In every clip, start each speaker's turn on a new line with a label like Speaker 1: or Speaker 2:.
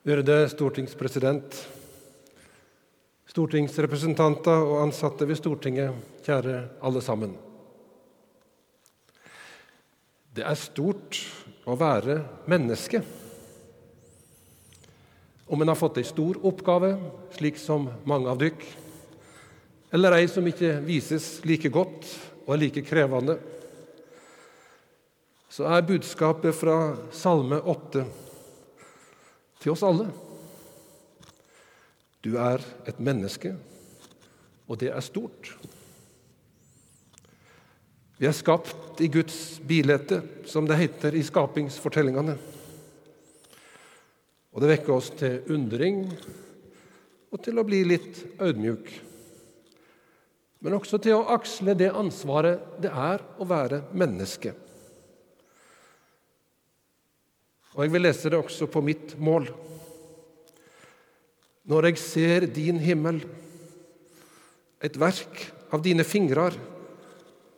Speaker 1: Ærede stortingspresident, stortingsrepresentanter og ansatte ved Stortinget, kjære alle sammen. Det er stort å være menneske. Om en har fått ei stor oppgave, slik som mange av dykk, eller ei som ikke vises like godt og er like krevende, så er budskapet fra Salme 8 til oss alle. Du er et menneske, og det er stort. Vi er skapt i Guds bilete, som det heter i skapingsfortellingene. Og det vekker oss til undring og til å bli litt ødmjuk. Men også til å aksle det ansvaret det er å være menneske. Og jeg vil lese det også på mitt mål. Når jeg ser din himmel, et verk av dine fingrer,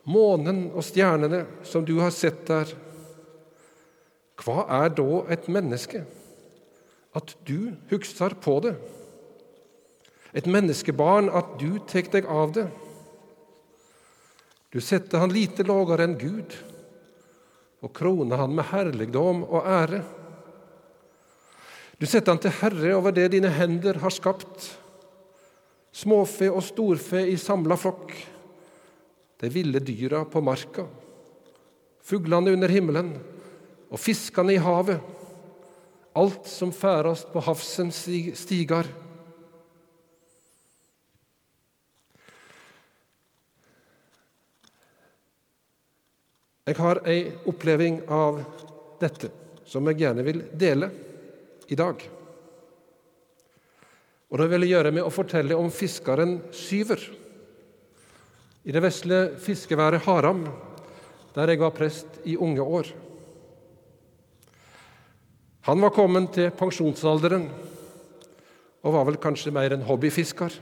Speaker 1: månen og stjernene som du har sett der, hva er da et menneske? At du husker på det. Et menneskebarn, at du tek deg av det. Du setter han lite lågere enn Gud og krone han med herligdom og ære. Du setter han til herre over det dine hender har skapt, småfe og storfe i samla flokk, de ville dyra på marka, fuglene under himmelen og fiskene i havet, alt som færast på havsens stigar. Jeg har ei oppleving av dette som jeg gjerne vil dele i dag. Og Det vil jeg gjøre med å fortelle om fiskeren Syver i det vesle fiskeværet Haram, der jeg var prest i unge år. Han var kommet til pensjonsalderen og var vel kanskje mer en hobbyfisker.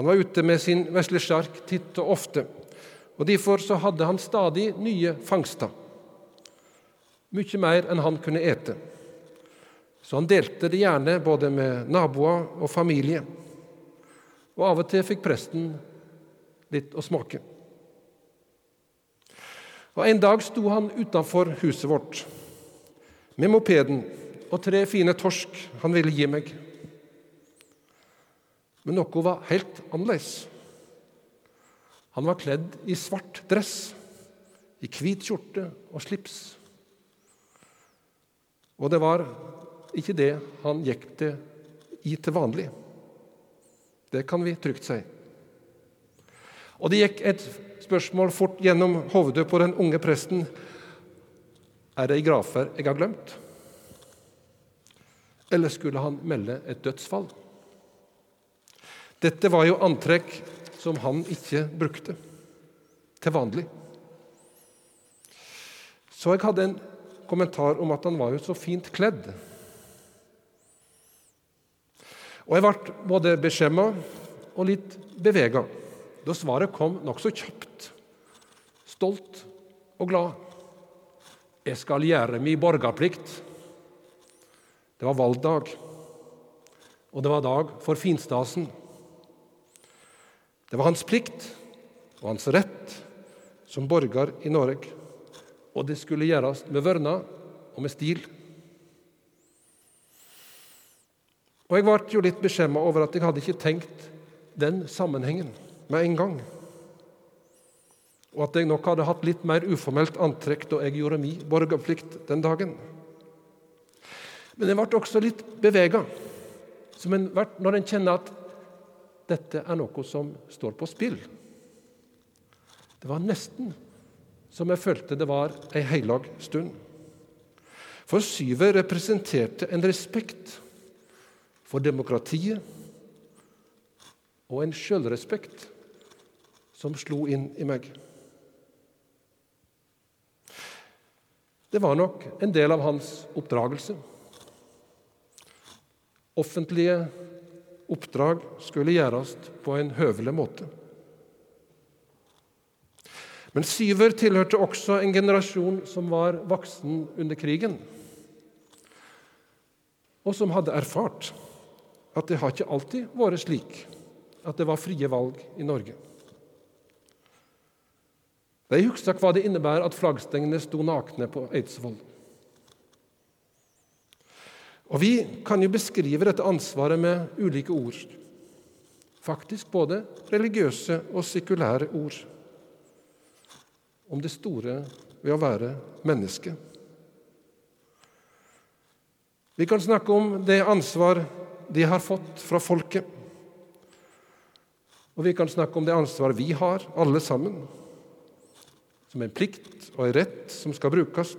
Speaker 1: Han var ute med sin vesle sjark titt og ofte og Derfor så hadde han stadig nye fangster, mye mer enn han kunne ete. Så han delte det gjerne både med naboer og familie. Og av og til fikk presten litt å smake. Og En dag sto han utenfor huset vårt med mopeden og tre fine torsk han ville gi meg. Men noe var helt annerledes. Han var kledd i svart dress, i hvit skjorte og slips. Og det var ikke det han gikk til, i til vanlig. Det kan vi trygt si. Og det gikk et spørsmål fort gjennom hodet på den unge presten. Er det ei gravferd jeg har glemt? Eller skulle han melde et dødsfall? Dette var jo antrekk som han ikke brukte til vanlig. Så jeg hadde en kommentar om at han var jo så fint kledd. Og jeg ble både beskjemma og litt bevega da svaret kom nokså kjapt, stolt og glad. Jeg skal gjøre min borgerplikt. Det var valgdag, og det var dag for finstasen. Det var hans plikt og hans rett som borger i Norge, og det skulle gjøres med vørna og med stil. Og Jeg ble jo litt beskjemma over at jeg hadde ikke tenkt den sammenhengen med en gang. Og at jeg nok hadde hatt litt mer uformelt antrekk da jeg gjorde min borgerplikt den dagen. Men jeg ble også litt bevega, når en kjenner at dette er noe som står på spill. Det var nesten som jeg følte det var ei heilag stund. For Syver representerte en respekt for demokratiet og en sjølrespekt som slo inn i meg. Det var nok en del av hans oppdragelse. Offentlige oppdrag skulle gjøres på en høvelig måte. Men Syver tilhørte også en generasjon som var voksen under krigen. og som hadde erfart at det har ikke alltid vært slik at det var frie valg i Norge. De husker hva det innebærer at flaggstengene sto nakne på Eidsvoll. Og Vi kan jo beskrive dette ansvaret med ulike ord. Faktisk både religiøse og sekulære ord. Om det store ved å være menneske. Vi kan snakke om det ansvar de har fått fra folket. Og vi kan snakke om det ansvar vi har, alle sammen, som en plikt og en rett som skal brukes,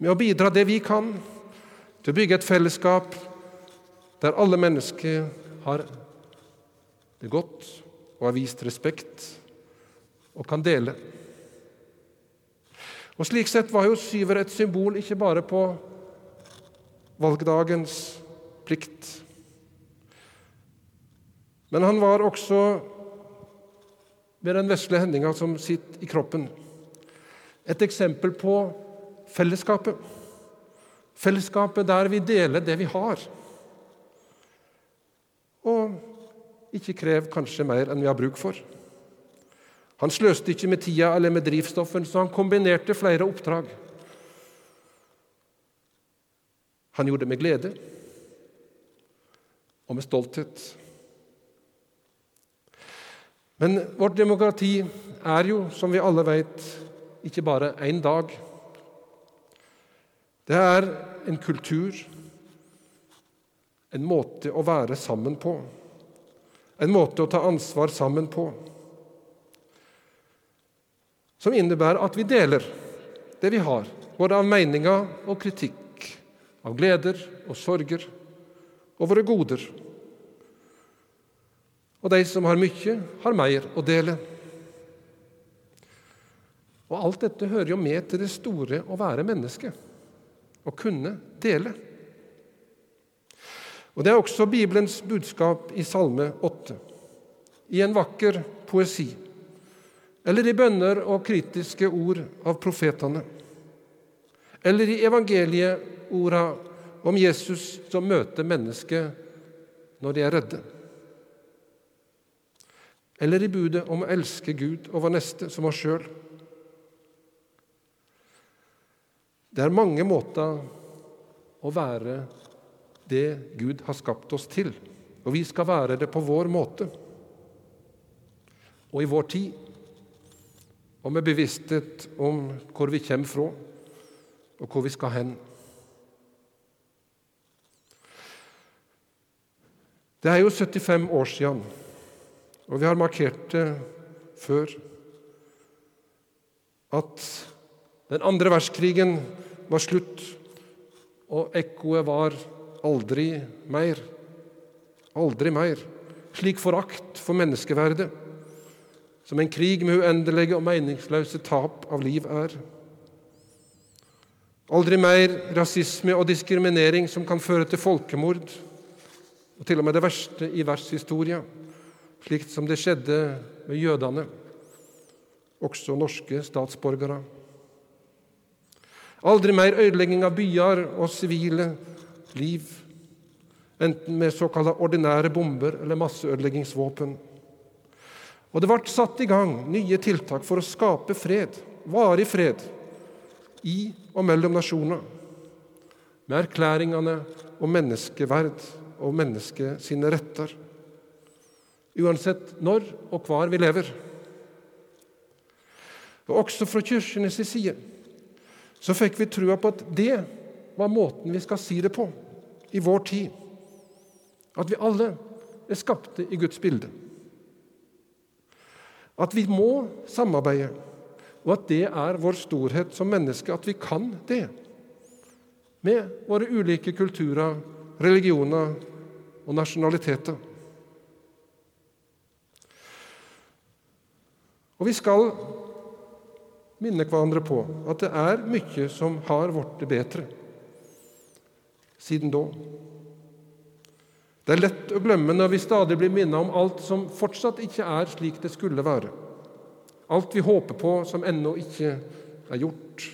Speaker 1: med å bidra det vi kan til å bygge et fellesskap der alle mennesker har det godt og har vist respekt og kan dele. Og Slik sett var jo Syver et symbol ikke bare på valgdagens plikt, men han var også ved den vesle hendinga som sitter i kroppen, et eksempel på fellesskapet. Fellesskapet der vi deler det vi har. Og ikke krev kanskje mer enn vi har bruk for. Han sløste ikke med tida eller med drivstoffen, så han kombinerte flere oppdrag. Han gjorde det med glede og med stolthet. Men vårt demokrati er jo, som vi alle vet, ikke bare én dag. Det er en kultur, en måte å være sammen på, en måte å ta ansvar sammen på, som innebærer at vi deler det vi har, både av meninger og kritikk, av gleder og sorger, og våre goder. Og de som har mye, har mer å dele. Og Alt dette hører jo med til det store å være menneske, å kunne dele. Og Det er også Bibelens budskap i Salme 8, i en vakker poesi, eller i bønner og kritiske ord av profetene, eller i evangelieorda om Jesus som møter mennesket når de er redde eller i budet om å elske Gud og vår neste som oss sjøl. Det er mange måter å være det Gud har skapt oss til, og vi skal være det på vår måte og i vår tid, og med bevissthet om hvor vi kommer fra, og hvor vi skal hen. Det er jo 75 år siden og vi har markert det før at den andre verdenskrigen var slutt, og ekkoet var aldri mer. Aldri mer. Slik forakt for menneskeverdet som en krig med uendelige og meningsløse tap av liv er. Aldri mer rasisme og diskriminering som kan føre til folkemord, og til og med det verste i verdenshistoria slik som det skjedde med jødene, også norske statsborgere. Aldri mer ødelegging av byer og sivile liv, enten med såkalte ordinære bomber eller masseødeleggingsvåpen. Og det ble satt i gang nye tiltak for å skape fred, varig fred, i og mellom nasjoner, med erklæringene om menneskeverd og mennesket sine retter uansett når og hvor vi lever. Og Også fra kirkenes side så fikk vi trua på at det var måten vi skal si det på i vår tid. At vi alle er skapte i Guds bilde. At vi må samarbeide, og at det er vår storhet som menneske at vi kan det. Med våre ulike kulturer, religioner og nasjonaliteter. Og vi skal minne hverandre på at det er mye som har blitt bedre siden da. Det er lett å glemme når vi stadig blir minnet om alt som fortsatt ikke er slik det skulle være. Alt vi håper på som ennå ikke er gjort.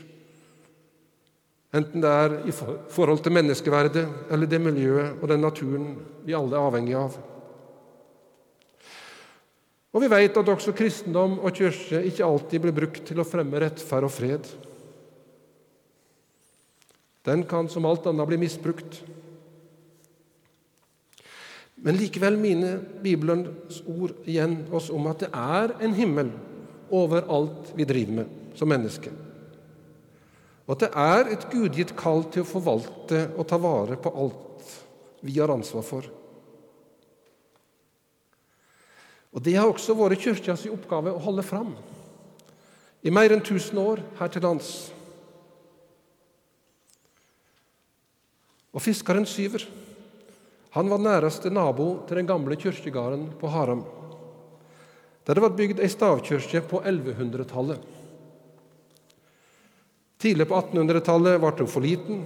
Speaker 1: Enten det er i forhold til menneskeverdet eller det miljøet og den naturen vi alle er avhengige av. Og vi vet at også kristendom og kirke ikke alltid blir brukt til å fremme rettferd og fred. Den kan som alt annet bli misbrukt. Men likevel miner Bibelens ord igjen oss om at det er en himmel over alt vi driver med som mennesker. Og at det er et gudgitt kall til å forvalte og ta vare på alt vi har ansvar for. Og Det har også vært Kirkas oppgave å holde fram i mer enn 1000 år her til lands. Og fiskeren Syver han var næreste nabo til den gamle kirkegården på Haram, der det var bygd ei stavkirke på 1100-tallet. Tidlig på 1800-tallet ble hun for liten,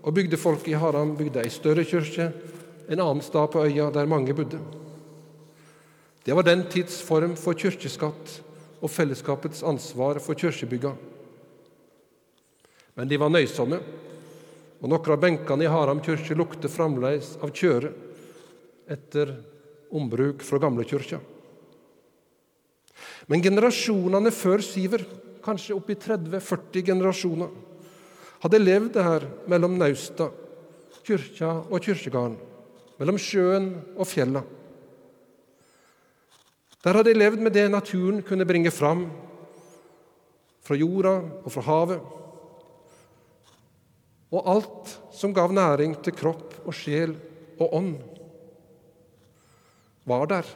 Speaker 1: og bygdefolket i Haram bygde ei større kirke en annen stad på øya der mange bodde. Det var den tids form for kirkeskatt og fellesskapets ansvar for kirkebygga. Men de var nøysomme, og noen av benkene i Haram kirke lukter fremdeles av kjøre etter ombruk fra gamlekirka. Men generasjonene før Siver, kanskje oppi 30-40 generasjoner, hadde levd her mellom Nausta, kyrkja og kirkegården, mellom sjøen og fjella. Der hadde de levd med det naturen kunne bringe fram fra jorda og fra havet, og alt som gav næring til kropp og sjel og ånd, var der.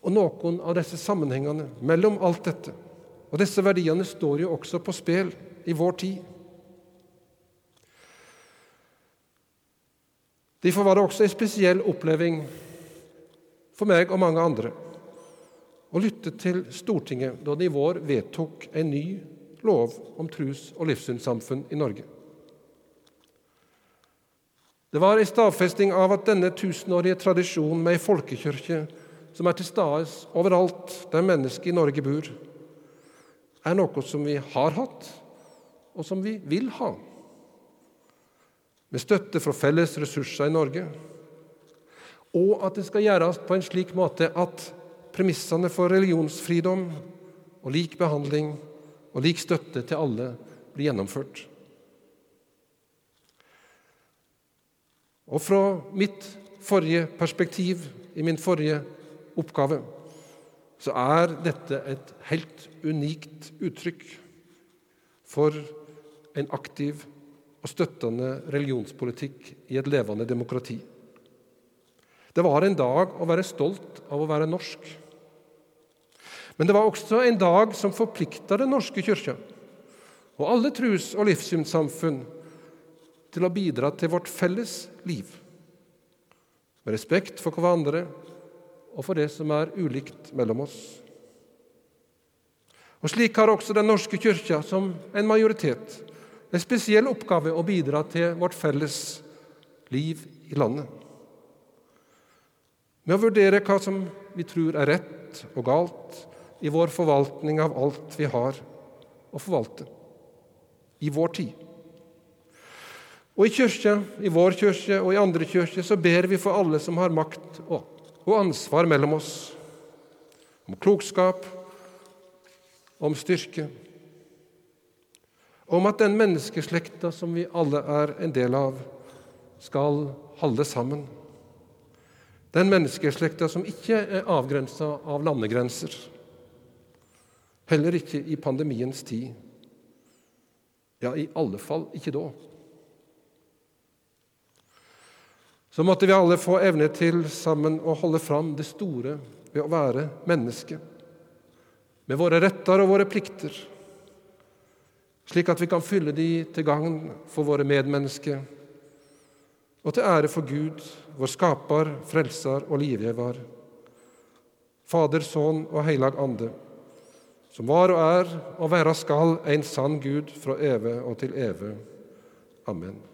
Speaker 1: Og noen av disse sammenhengene mellom alt dette og disse verdiene står jo også på spill i vår tid. Derfor var det også en spesiell oppleving for meg og mange andre å lytte til Stortinget da de i vår vedtok en ny lov om trus- og livssynssamfunn i Norge. Det var en stadfesting av at denne tusenårige tradisjonen med ei folkekirke som er til stede overalt der mennesker i Norge bor, er noe som vi har hatt, og som vi vil ha. Med støtte fra felles ressurser i Norge og at det skal gjøres på en slik måte at premissene for religionsfridom og lik behandling og lik støtte til alle blir gjennomført. Og fra mitt forrige perspektiv, i min forrige oppgave, så er dette et helt unikt uttrykk for en aktiv og støttende religionspolitikk i et levende demokrati. Det var en dag å være stolt av å være norsk. Men det var også en dag som forplikta Den norske kirke og alle trus- og livssynssamfunn til å bidra til vårt felles liv, med respekt for hverandre og for det som er ulikt mellom oss. Og Slik har også Den norske kirke som en majoritet en spesiell oppgave å bidra til vårt felles liv i landet med å vurdere hva som vi tror er rett og galt i vår forvaltning av alt vi har å forvalte i vår tid. Og I kyrkje, i vår kirke og i andre kirker så ber vi for alle som har makt og, ansvar mellom oss, om klokskap, om styrke, om at den menneskeslekta som vi alle er en del av, skal holde sammen. Den menneskeslekta som ikke er avgrensa av landegrenser. Heller ikke i pandemiens tid. Ja, i alle fall ikke da. Så måtte vi alle få evne til sammen å holde fram det store ved å være menneske, med våre retter og våre plikter, slik at vi kan fylle de til gagn for våre medmennesker og til ære for Gud, vår skaper, frelser og livgjevar. Fader, Sønn og Heilag Ande, som var og er og være skal en sann Gud fra evig og til evig. Amen.